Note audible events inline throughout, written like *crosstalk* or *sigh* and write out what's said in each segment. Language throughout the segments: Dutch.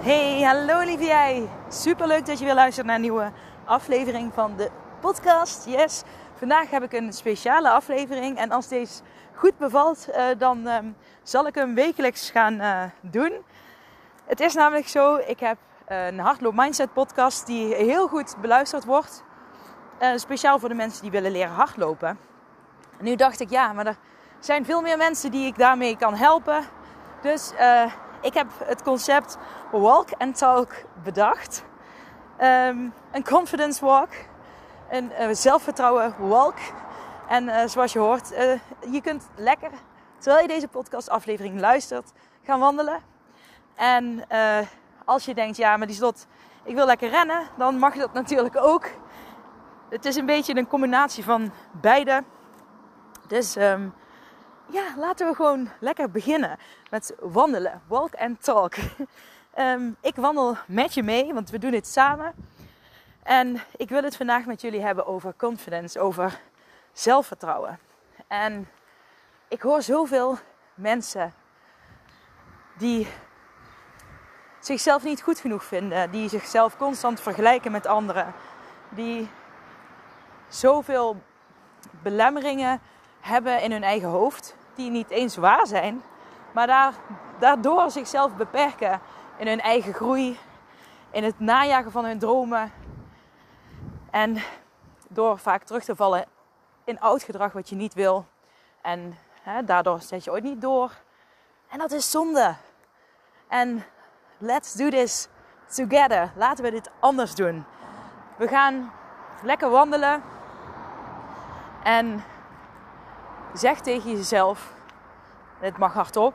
Hey, hallo lieve jij. Super leuk dat je weer luistert naar een nieuwe aflevering van de podcast. Yes, vandaag heb ik een speciale aflevering. En als deze goed bevalt, uh, dan um, zal ik hem wekelijks gaan uh, doen. Het is namelijk zo, ik heb een Hardloop Mindset podcast die heel goed beluisterd wordt. Speciaal voor de mensen die willen leren hardlopen. En nu dacht ik, ja, maar er zijn veel meer mensen die ik daarmee kan helpen. Dus ik heb het concept Walk and Talk bedacht. Um, een confidence walk. Een uh, zelfvertrouwen walk. En uh, zoals je hoort, uh, je kunt lekker, terwijl je deze podcastaflevering luistert, gaan wandelen. En als je denkt, ja, maar die slot, ik wil lekker rennen, dan mag dat natuurlijk ook. Het is een beetje een combinatie van beide. Dus um, ja, laten we gewoon lekker beginnen met wandelen. Walk and talk. um, *laughs* ik wandel met je mee, want we doen dit samen. En ik wil het vandaag met jullie hebben over confidence, over zelfvertrouwen. En ik hoor zoveel mensen die zichzelf niet goed genoeg vinden, die zichzelf constant vergelijken met anderen, die zoveel belemmeringen hebben in hun eigen hoofd, die niet eens waar zijn, maar daar, daardoor zichzelf beperken in hun eigen groei, in het najagen van hun dromen en door vaak terug te vallen in oud gedrag wat je niet wil. En hè, daardoor zet je ooit niet door. En dat is zonde. En let's do this together. Laten we dit anders doen. We gaan lekker wandelen. En zeg tegen jezelf: het mag hardop.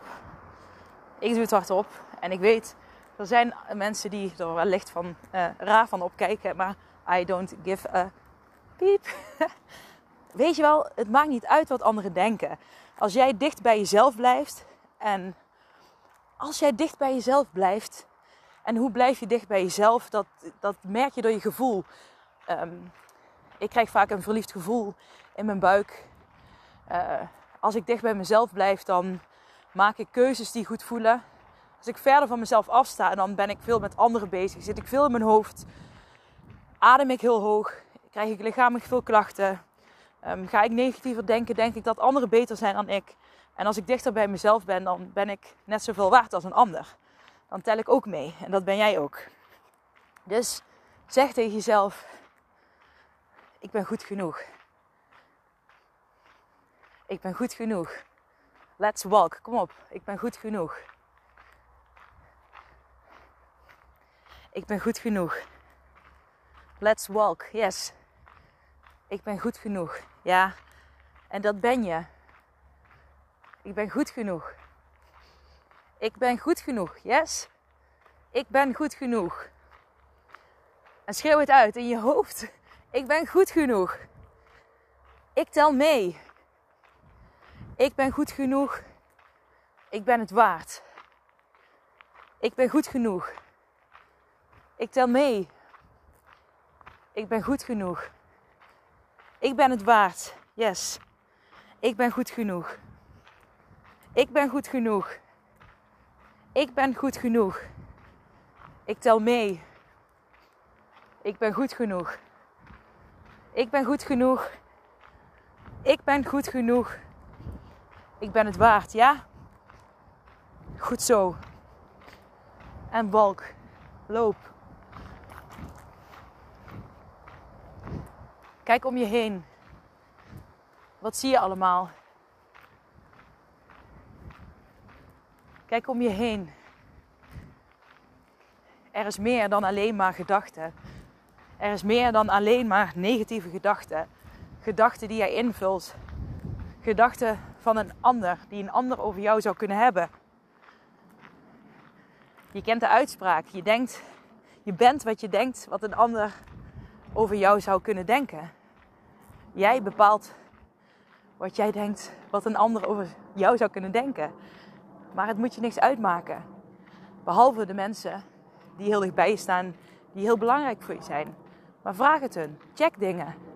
Ik doe het hardop. En ik weet, er zijn mensen die er wellicht van uh, raar van opkijken. Maar I don't give a piep. *laughs* weet je wel, het maakt niet uit wat anderen denken. Als jij dicht bij jezelf blijft en als jij dicht bij jezelf blijft, en hoe blijf je dicht bij jezelf, dat, dat merk je door je gevoel. Um, ik krijg vaak een verliefd gevoel in mijn buik. Uh, als ik dicht bij mezelf blijf, dan maak ik keuzes die goed voelen. Als ik verder van mezelf afsta, dan ben ik veel met anderen bezig. Zit ik veel in mijn hoofd. Adem ik heel hoog. Krijg ik lichamelijk veel klachten. Um, ga ik negatiever denken, denk ik dat anderen beter zijn dan ik. En als ik dichter bij mezelf ben, dan ben ik net zoveel waard als een ander. Dan tel ik ook mee. En dat ben jij ook. Dus zeg tegen jezelf: Ik ben goed genoeg. Ik ben goed genoeg. Let's walk. Kom op. Ik ben goed genoeg. Ik ben goed genoeg. Let's walk. Yes. Ik ben goed genoeg. Ja. En dat ben je. Ik ben goed genoeg. Ik ben goed genoeg. Yes. Ik ben goed genoeg. En schreeuw het uit in je hoofd. Ik ben goed genoeg. Ik tel mee. Ik ben goed genoeg. Ik ben het waard. Ik ben goed genoeg. Ik tel mee. Ik ben goed genoeg. Ik ben het waard. Yes. Ik ben goed genoeg. Ik ben goed genoeg. Ik ben goed genoeg. Ik tel mee. Ik ben goed genoeg. Ik ben goed genoeg. Ik ben goed genoeg. Ik ben het waard, ja? Goed zo. En balk. Loop. Kijk om je heen. Wat zie je allemaal? Kijk om je heen. Er is meer dan alleen maar gedachten. Er is meer dan alleen maar negatieve gedachten. Gedachten die jij invult gedachten van een ander, die een ander over jou zou kunnen hebben. Je kent de uitspraak. Je denkt, je bent wat je denkt, wat een ander over jou zou kunnen denken. Jij bepaalt wat jij denkt, wat een ander over jou zou kunnen denken. Maar het moet je niks uitmaken. Behalve de mensen die heel dichtbij je staan, die heel belangrijk voor je zijn. Maar vraag het hun. Check dingen.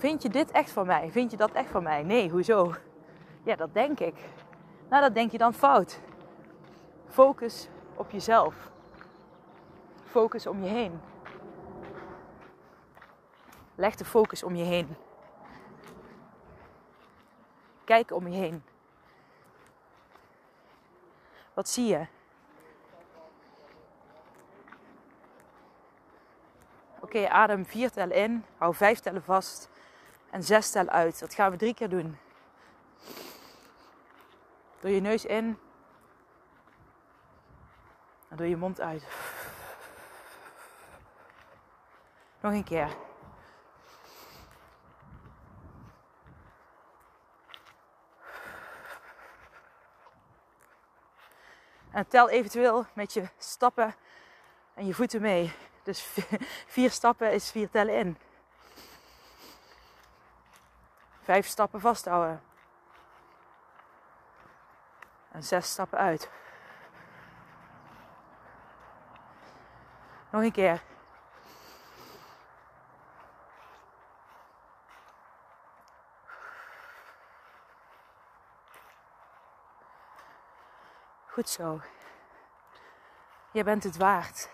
Vind je dit echt van mij? Vind je dat echt van mij? Nee, hoezo? Ja, dat denk ik. Nou, dat denk je dan fout. Focus op jezelf. Focus om je heen. Leg de focus om je heen. Kijk om je heen. Wat zie je? Oké, adem vier tellen in, hou vijf tellen vast en zes tellen uit. Dat gaan we drie keer doen. Door je neus in en door je mond uit. Nog een keer. En tel eventueel met je stappen en je voeten mee. Dus *laughs* vier stappen is vier tellen in. Vijf stappen vasthouden. En zes stappen uit. Nog een keer. Goed zo. Je bent het waard.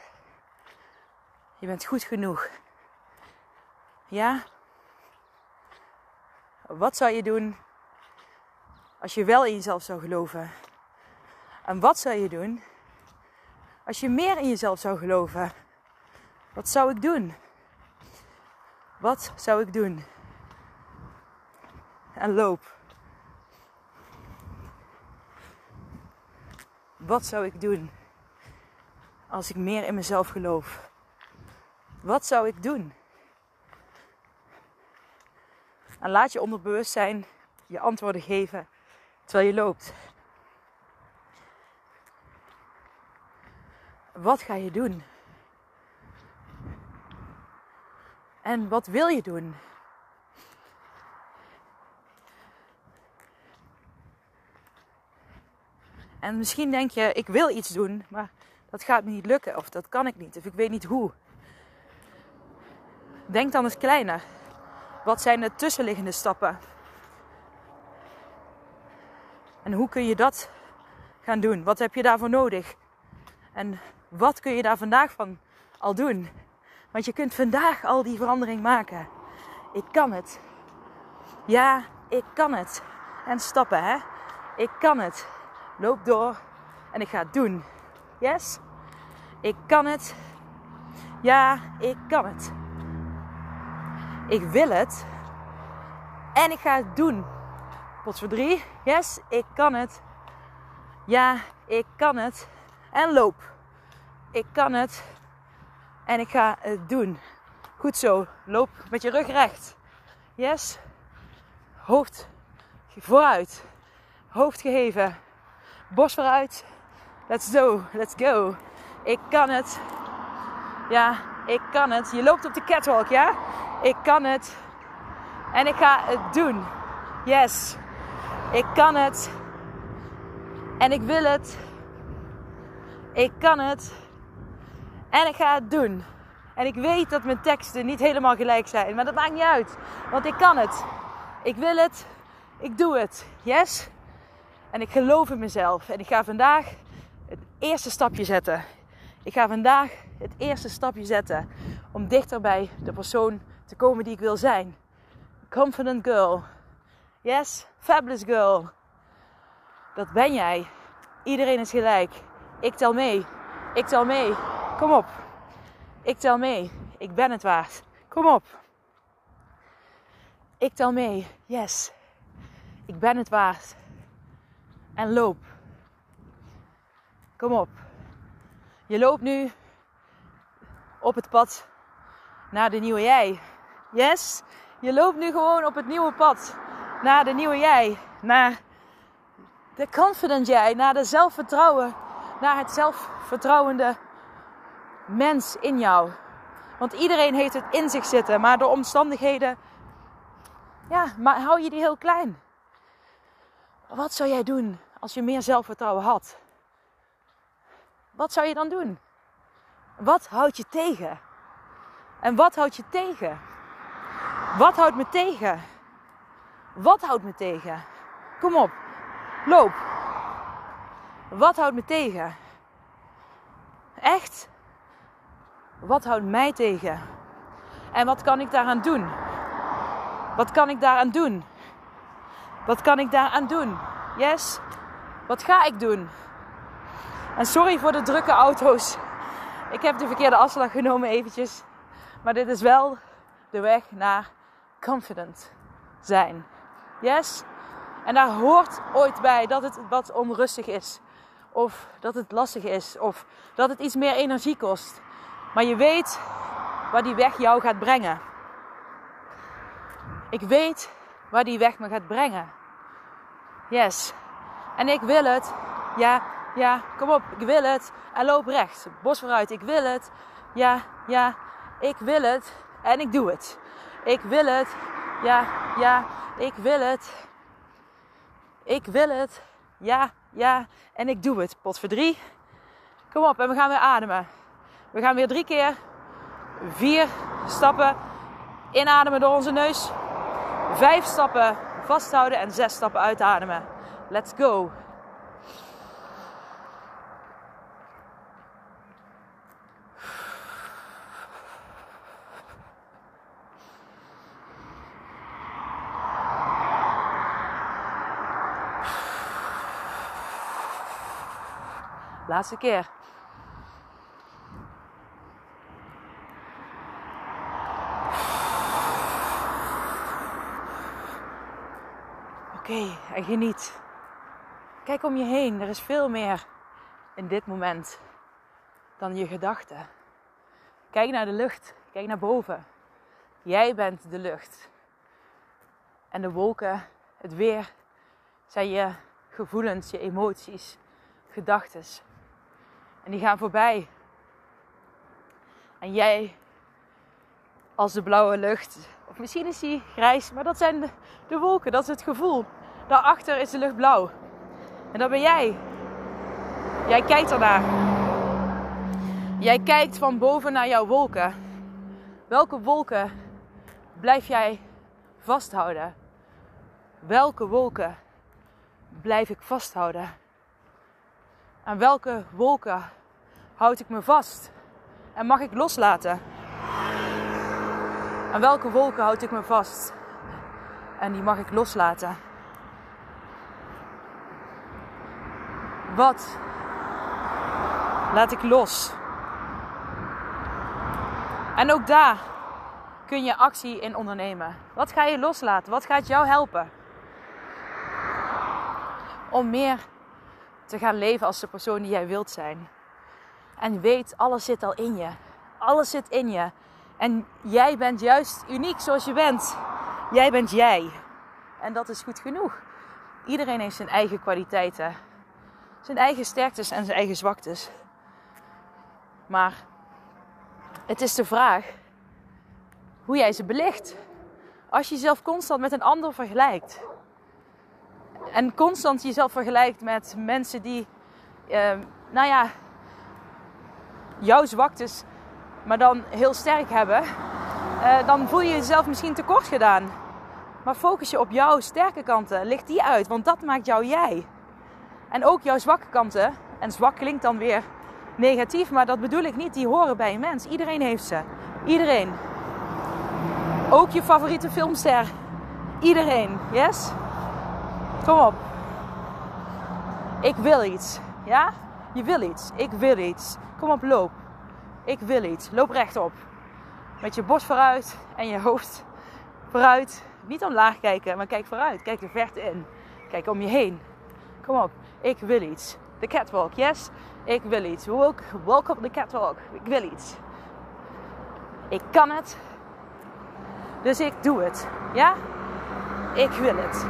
Je bent goed genoeg. Ja? Wat zou je doen als je wel in jezelf zou geloven? En wat zou je doen als je meer in jezelf zou geloven? Wat zou ik doen? Wat zou ik doen? En loop. Wat zou ik doen als ik meer in mezelf geloof? Wat zou ik doen? En laat je onderbewustzijn je antwoorden geven terwijl je loopt. Wat ga je doen? En wat wil je doen? En misschien denk je, ik wil iets doen, maar dat gaat me niet lukken of dat kan ik niet of ik weet niet hoe. Denk dan eens kleiner. Wat zijn de tussenliggende stappen? En hoe kun je dat gaan doen? Wat heb je daarvoor nodig? En wat kun je daar vandaag van al doen? Want je kunt vandaag al die verandering maken. Ik kan het. Ja, ik kan het. En stappen, hè? Ik kan het. Loop door en ik ga het doen. Yes? Ik kan het. Ja, ik kan het. Ik wil het. En ik ga het doen. Pot voor drie. Yes, ik kan het. Ja, ik kan het. En loop. Ik kan het. En ik ga het doen. Goed zo. Loop met je rug recht. Yes. Hoofd vooruit. Hoofd geheven. Bos vooruit. Let's go. Let's go. Ik kan het. Ja, ik kan het. Je loopt op de catwalk, ja? Ik kan het. En ik ga het doen. Yes. Ik kan het. En ik wil het. Ik kan het. En ik ga het doen. En ik weet dat mijn teksten niet helemaal gelijk zijn. Maar dat maakt niet uit. Want ik kan het. Ik wil het. Ik doe het. Yes. En ik geloof in mezelf. En ik ga vandaag het eerste stapje zetten. Ik ga vandaag het eerste stapje zetten om dichter bij de persoon te komen die ik wil zijn. Confident girl. Yes, fabulous girl. Dat ben jij. Iedereen is gelijk. Ik tel mee. Ik tel mee. Kom op. Ik tel mee. Ik ben het waard. Kom op. Ik tel mee. Yes. Ik ben het waard. En loop. Kom op. Je loopt nu op het pad naar de nieuwe jij. Yes, Je loopt nu gewoon op het nieuwe pad. Naar de nieuwe jij. Naar de confident jij. Naar de zelfvertrouwen. Naar het zelfvertrouwende mens in jou. Want iedereen heeft het in zich zitten. Maar de omstandigheden. Ja, maar hou je die heel klein. Wat zou jij doen als je meer zelfvertrouwen had? Wat zou je dan doen? Wat houdt je tegen? En wat houdt je tegen? Wat houdt me tegen? Wat houdt me tegen? Kom op, loop. Wat houdt me tegen? Echt? Wat houdt mij tegen? En wat kan ik daaraan doen? Wat kan ik daaraan doen? Wat kan ik daaraan doen? Yes? Wat ga ik doen? En sorry voor de drukke auto's. Ik heb de verkeerde afslag genomen eventjes. Maar dit is wel de weg naar confident zijn. Yes? En daar hoort ooit bij dat het wat onrustig is. Of dat het lastig is. Of dat het iets meer energie kost. Maar je weet waar die weg jou gaat brengen. Ik weet waar die weg me gaat brengen. Yes. En ik wil het. Ja, ja, kom op, ik wil het. En loop rechts. Bos vooruit, ik wil het. Ja, ja, ik wil het. En ik doe het. Ik wil het. Ja, ja, ik wil het. Ik wil het. Ja, ja, en ik doe het. Pot voor drie. Kom op, en we gaan weer ademen. We gaan weer drie keer. Vier stappen inademen door onze neus. Vijf stappen vasthouden en zes stappen uitademen. Let's go. Laatste keer. Oké, en geniet. Kijk om je heen. Er is veel meer in dit moment dan je gedachten. Kijk naar de lucht. Kijk naar boven. Jij bent de lucht. En de wolken, het weer, zijn je gevoelens, je emoties, gedachten. En die gaan voorbij. En jij als de blauwe lucht. Of misschien is die grijs, maar dat zijn de, de wolken, dat is het gevoel. Daarachter is de lucht blauw. En dat ben jij. Jij kijkt ernaar. Jij kijkt van boven naar jouw wolken. Welke wolken blijf jij vasthouden? Welke wolken blijf ik vasthouden? Aan welke wolken houd ik me vast? En mag ik loslaten? Aan welke wolken houd ik me vast? En die mag ik loslaten. Wat laat ik los? En ook daar kun je actie in ondernemen. Wat ga je loslaten? Wat gaat jou helpen? Om meer te gaan leven als de persoon die jij wilt zijn. En weet, alles zit al in je. Alles zit in je. En jij bent juist uniek zoals je bent. Jij bent jij. En dat is goed genoeg. Iedereen heeft zijn eigen kwaliteiten. Zijn eigen sterktes en zijn eigen zwaktes. Maar het is de vraag hoe jij ze belicht. Als je jezelf constant met een ander vergelijkt. En constant jezelf vergelijkt met mensen die, uh, nou ja, jouw zwaktes, maar dan heel sterk hebben. Uh, dan voel je jezelf misschien tekort gedaan. Maar focus je op jouw sterke kanten. Licht die uit, want dat maakt jou jij. En ook jouw zwakke kanten. En zwak klinkt dan weer negatief, maar dat bedoel ik niet. Die horen bij een mens. Iedereen heeft ze. Iedereen. Ook je favoriete filmster. Iedereen. Yes? Kom op. Ik wil iets. Ja? Je wil iets. Ik wil iets. Kom op, loop. Ik wil iets. Loop rechtop. Met je borst vooruit en je hoofd vooruit. Niet omlaag kijken, maar kijk vooruit. Kijk de verte in. Kijk om je heen. Kom op. Ik wil iets. De catwalk, yes? Ik wil iets. Walk, walk op de catwalk. Ik wil iets. Ik kan het. Dus ik doe het. Ja? Ik wil het.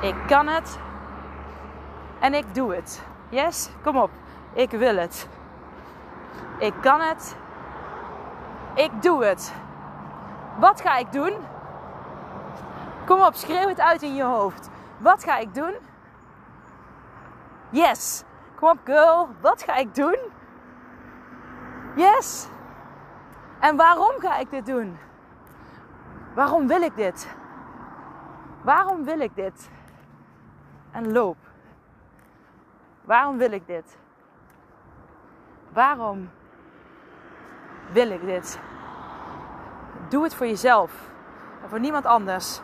Ik kan het. En ik doe het. Yes? Kom op. Ik wil het. Ik kan het. Ik doe het. Wat ga ik doen? Kom op, schreeuw het uit in je hoofd. Wat ga ik doen? Yes. Kom op, girl. Wat ga ik doen? Yes. En waarom ga ik dit doen? Waarom wil ik dit? Waarom wil ik dit? En loop. Waarom wil ik dit? Waarom wil ik dit? Doe het voor jezelf en voor niemand anders.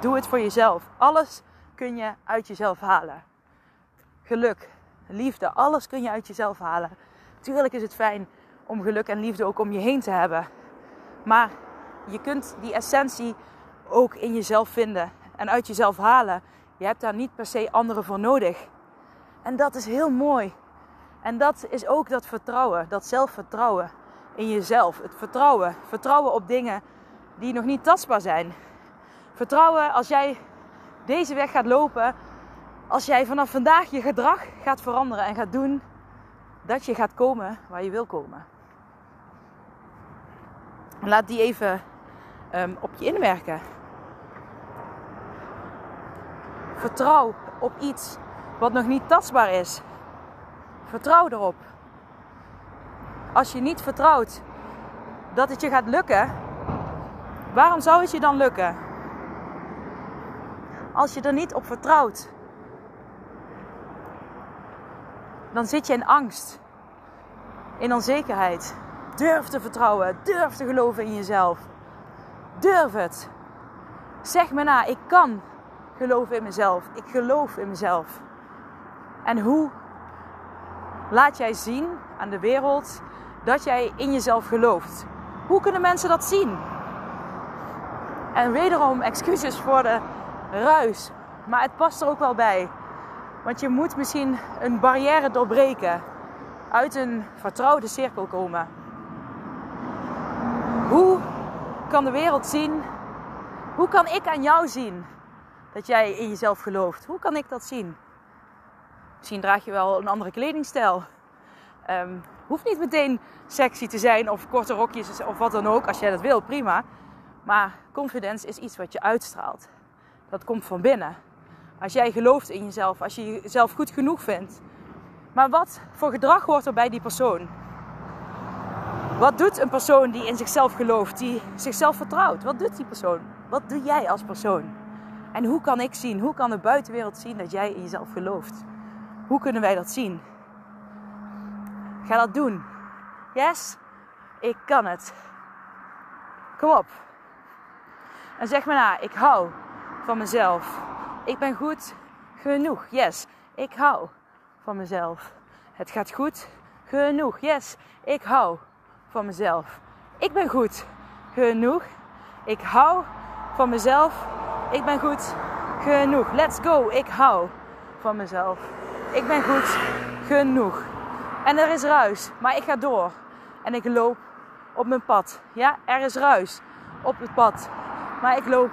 Doe het voor jezelf. Alles kun je uit jezelf halen. Geluk, liefde, alles kun je uit jezelf halen. Tuurlijk is het fijn om geluk en liefde ook om je heen te hebben. Maar je kunt die essentie ook in jezelf vinden en uit jezelf halen. Je hebt daar niet per se anderen voor nodig. En dat is heel mooi. En dat is ook dat vertrouwen, dat zelfvertrouwen in jezelf. Het vertrouwen. Vertrouwen op dingen die nog niet tastbaar zijn. Vertrouwen als jij deze weg gaat lopen. Als jij vanaf vandaag je gedrag gaat veranderen en gaat doen. Dat je gaat komen waar je wil komen. Laat die even um, op je inwerken. Vertrouw op iets wat nog niet tastbaar is. Vertrouw erop. Als je niet vertrouwt dat het je gaat lukken, waarom zou het je dan lukken? Als je er niet op vertrouwt, dan zit je in angst, in onzekerheid. Durf te vertrouwen, durf te geloven in jezelf. Durf het. Zeg me na, ik kan geloven in mezelf. Ik geloof in mezelf. En hoe laat jij zien aan de wereld dat jij in jezelf gelooft? Hoe kunnen mensen dat zien? En wederom excuses voor de ruis. Maar het past er ook wel bij. Want je moet misschien een barrière doorbreken. Uit een vertrouwde cirkel komen. Hoe kan de wereld zien? Hoe kan ik aan jou zien dat jij in jezelf gelooft? Hoe kan ik dat zien? Misschien draag je wel een andere kledingstijl. Um, hoeft niet meteen sexy te zijn of korte rokjes of wat dan ook. Als jij dat wil, prima. Maar confidence is iets wat je uitstraalt. Dat komt van binnen. Als jij gelooft in jezelf, als je jezelf goed genoeg vindt. Maar wat voor gedrag hoort er bij die persoon? Wat doet een persoon die in zichzelf gelooft, die zichzelf vertrouwt? Wat doet die persoon? Wat doe jij als persoon? En hoe kan ik zien, hoe kan de buitenwereld zien dat jij in jezelf gelooft? Hoe kunnen wij dat zien? Ga dat doen. Yes, ik kan het. Kom op. En zeg maar na, ik hou van mezelf. Ik ben goed genoeg. Yes, ik hou van mezelf. Het gaat goed genoeg. Yes, ik hou van mezelf. Ik ben goed genoeg. Ik hou van mezelf. Ik ben goed genoeg. Let's go. Ik hou van mezelf. Ik ben goed genoeg. En er is ruis, maar ik ga door. En ik loop op mijn pad. Ja, er is ruis op het pad. Maar ik loop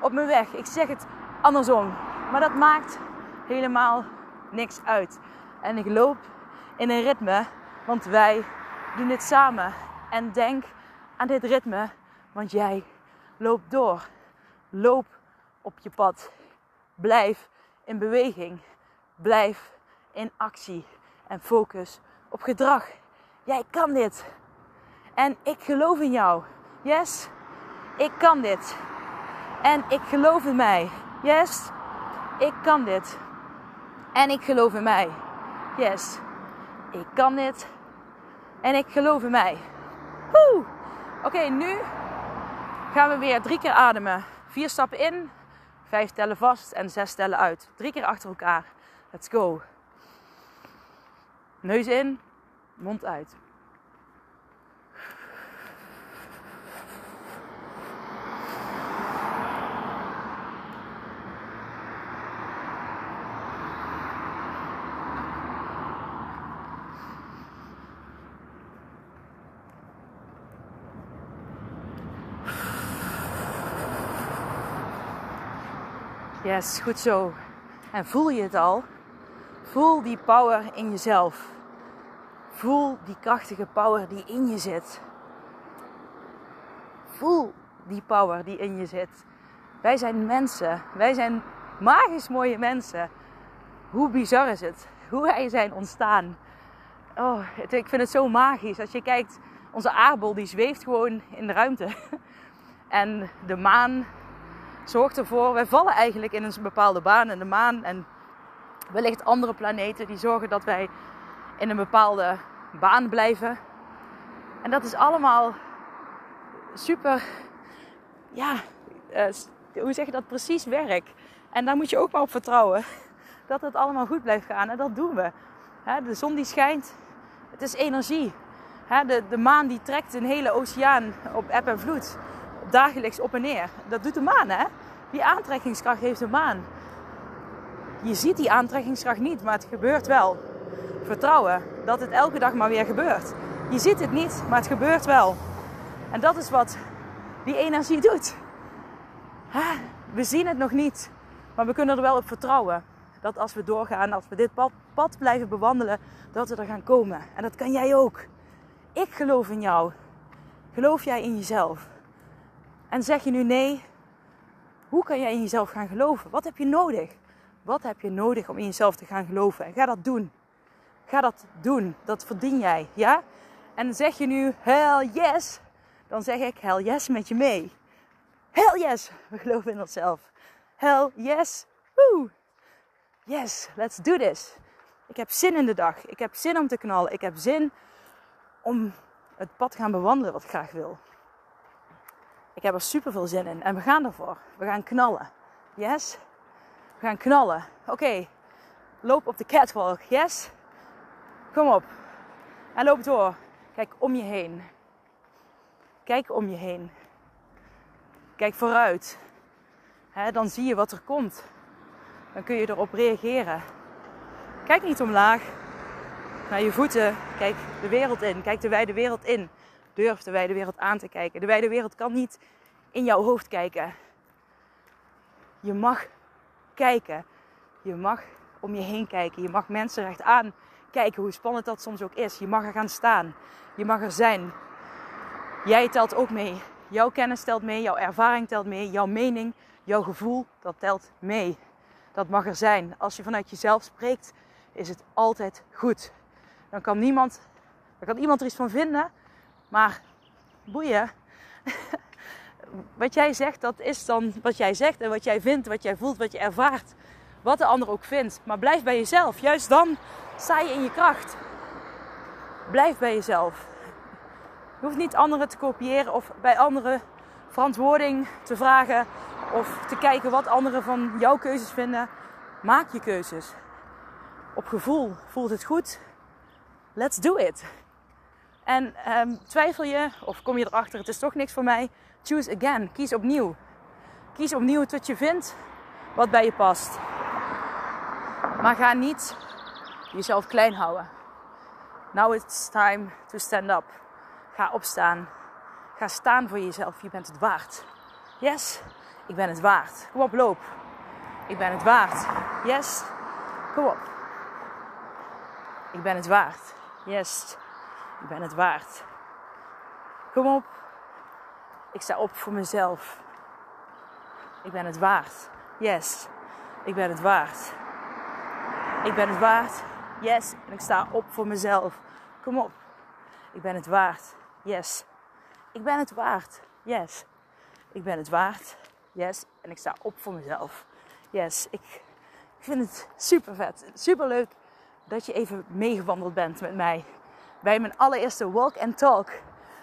op mijn weg. Ik zeg het andersom. Maar dat maakt helemaal niks uit. En ik loop in een ritme, want wij doen dit samen. En denk aan dit ritme, want jij loopt door. Loop op je pad. Blijf in beweging. Blijf in actie. En focus op gedrag. Jij kan dit. En ik geloof in jou. Yes? Ik kan dit. En ik geloof in mij. Yes? Ik kan dit. En ik geloof in mij. Yes? Ik kan dit. En ik geloof in mij. Oké, nu gaan we weer drie keer ademen. Vier stappen in, vijf tellen vast en zes tellen uit. Drie keer achter elkaar. Let's go. Neus in, mond uit. Yes, goed zo. En voel je het al? Voel die power in jezelf. Voel die krachtige power die in je zit. Voel die power die in je zit. Wij zijn mensen. Wij zijn magisch mooie mensen. Hoe bizar is het? Hoe wij zijn ontstaan. Oh, ik vind het zo magisch. Als je kijkt, onze aardbol die zweeft gewoon in de ruimte. *laughs* En de maan zorgt ervoor, wij vallen eigenlijk in een bepaalde baan. En de maan en wellicht andere planeten die zorgen dat wij in een bepaalde baan blijven. En dat is allemaal super, ja, uh, hoe zeg je dat, precies werk. En daar moet je ook maar op vertrouwen. Dat het allemaal goed blijft gaan. En dat doen we. de zon die schijnt, het is energie. de, de maan die trekt een hele oceaan op eb en vloed. Dagelijks op en neer. Dat doet de maan, hè? Die aantrekkingskracht heeft de maan. Je ziet die aantrekkingskracht niet, maar het gebeurt wel. Vertrouwen dat het elke dag maar weer gebeurt. Je ziet het niet, maar het gebeurt wel. En dat is wat die energie doet. We zien het nog niet, maar we kunnen er wel op vertrouwen. Dat als we doorgaan, als we dit pad, pad blijven bewandelen, dat we er gaan komen. En dat kan jij ook. Ik geloof in jou. Geloof jij in jezelf? En zeg je nu nee, hoe kan jij in jezelf gaan geloven? Wat heb je nodig? Wat heb je nodig om in jezelf te gaan geloven? En ga dat doen. Ga dat doen. Dat verdien jij. Ja? En zeg je nu hell yes, dan zeg ik hell yes met je mee. Hell yes, we geloven in onszelf. Hell yes, woo. Yes, let's do this. Ik heb zin in de dag. Ik heb zin om te knallen. Ik heb zin om het pad te gaan bewandelen wat ik graag wil. Ik heb er super veel zin in en we gaan ervoor. We gaan knallen. Yes? We gaan knallen. Oké, loop op de catwalk. Yes? Kom op. En loop door. Kijk om je heen. Kijk om je heen. Kijk vooruit. dan zie je wat er komt. Dan kun je erop reageren. Kijk niet omlaag. Naar je voeten. Kijk de wereld in. Kijk de wijde wereld in. Durf de wijde wereld aan te kijken. De wijde wereld kan niet in jouw hoofd kijken. Je mag kijken. Je mag om je heen kijken. Je mag mensen recht aan kijken, hoe spannend dat soms ook is. Je mag er gaan staan. Je mag er zijn. Jij telt ook mee. Jouw kennis telt mee, jouw ervaring telt mee, jouw mening, jouw gevoel, dat telt mee. Dat mag er zijn. Als je vanuit jezelf spreekt, is het altijd goed. Dan kan niemand, dan kan iemand er iets van vinden, maar boeien. *laughs* wat jij zegt, dat is dan wat jij zegt en wat jij vindt, wat jij voelt, wat je ervaart. Wat de ander ook vindt. Maar blijf bij jezelf. Juist dan sta je in je kracht. Blijf bij jezelf. Je hoeft niet anderen te kopiëren of bij anderen verantwoording te vragen of te kijken wat anderen van jouw keuzes vinden. Maak je keuzes. Op gevoel voelt het goed. Let's do it. En ehm, twijfel je of kom je erachter, het is toch niks voor mij? Choose again. Kies opnieuw. Kies opnieuw wat je vindt wat bij je past. Maar ga niet jezelf klein houden. Now it's time to stand up. Ga opstaan. Ga staan voor jezelf. Je bent het waard. Yes, ik ben het waard. Kom op, loop. Ik ben het waard. Yes, kom op. Ik ben het waard. Yes, ik ben het waard. Kom op. Ik sta op voor mezelf. Ik ben het waard. Yes, ik ben het waard. Ik ben het waard. Yes, en ik sta op voor mezelf. Kom op. Ik ben het waard. Yes. Ik ben het waard. Yes. Ik ben het waard. Yes. En ik sta op voor mezelf. Yes. Ik vind het super vet. Super leuk dat je even meegewandeld bent met mij. Bij mijn allereerste walk and talk.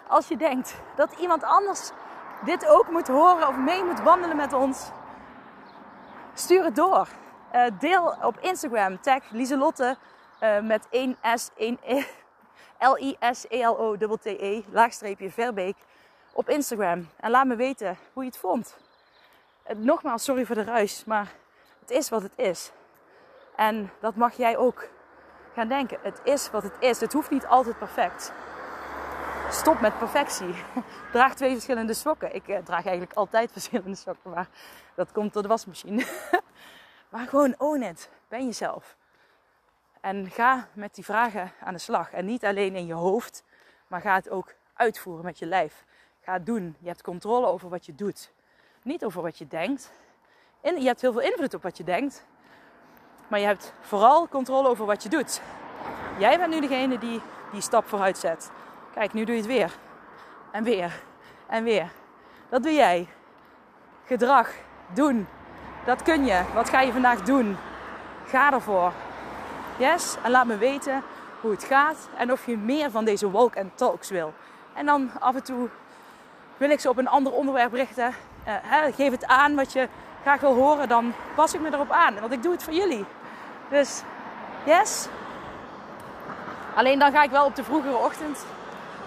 Als je denkt dat iemand anders dit ook moet horen of mee moet wandelen met ons, stuur het door. Uh, deel op Instagram, tag Lieselotte uh, met 1 S, 1 E, *laughs* L-I-S-E-L-O-T-T-E, laagstreepje Verbeek op Instagram. En laat me weten hoe je het vond. Uh, nogmaals, sorry voor de ruis, maar het is wat het is. En dat mag jij ook gaan denken. Het is wat het is. Het hoeft niet altijd perfect. Stop met perfectie. *laughs* Draag twee verschillende sokken. Ik uh, draag eigenlijk altijd *laughs* verschillende sokken, maar dat komt door de wasmachine. *laughs* Maar gewoon own it. Ben jezelf. En ga met die vragen aan de slag. En niet alleen in je hoofd, maar ga het ook uitvoeren met je lijf. Ga het doen. Je hebt controle over wat je doet. Niet over wat je denkt. En je hebt heel veel invloed op wat je denkt. Maar je hebt vooral controle over wat je doet. Jij bent nu degene die die stap vooruit zet. Kijk, nu doe je het weer. En weer. En weer. Dat doe jij. Gedrag. Doen. Dat kun je. Wat ga je vandaag doen? Ga ervoor. Yes? En laat me weten hoe het gaat en of je meer van deze walk and talks wil. En dan af en toe wil ik ze op een ander onderwerp richten. Uh, geef het aan wat je graag wil horen, dan pas ik me erop aan. Want ik doe het voor jullie. Dus yes. Alleen dan ga ik wel op de vroegere ochtend,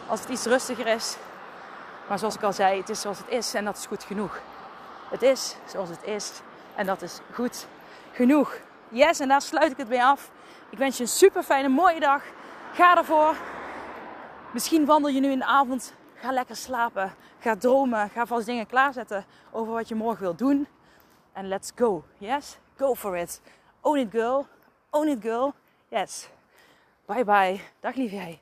als het iets rustiger is. Maar zoals ik al zei, het is zoals het is en dat is goed genoeg. Het is zoals het is en dat is goed genoeg. Yes, en daar sluit ik het mee af. Ik wens je een super fijne, mooie dag. Ga ervoor. Misschien wandel je nu in de avond. Ga lekker slapen. Ga dromen. Ga vast dingen klaarzetten over wat je morgen wilt doen. En let's go. Yes? Go for it. Own it, girl. Own it, girl. Yes. Bye bye. Dag lief jij.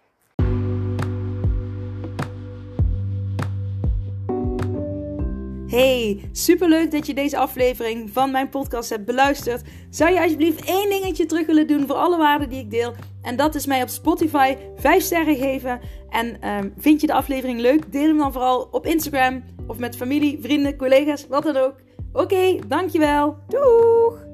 Hey, superleuk dat je deze aflevering van mijn podcast hebt beluisterd. Zou je alsjeblieft één dingetje terug willen doen voor alle waarden die ik deel? En dat is mij op Spotify 5 sterren geven. En um, vind je de aflevering leuk? Deel hem dan vooral op Instagram of met familie, vrienden, collega's, wat dan ook. Oké, dankjewel. Doeg!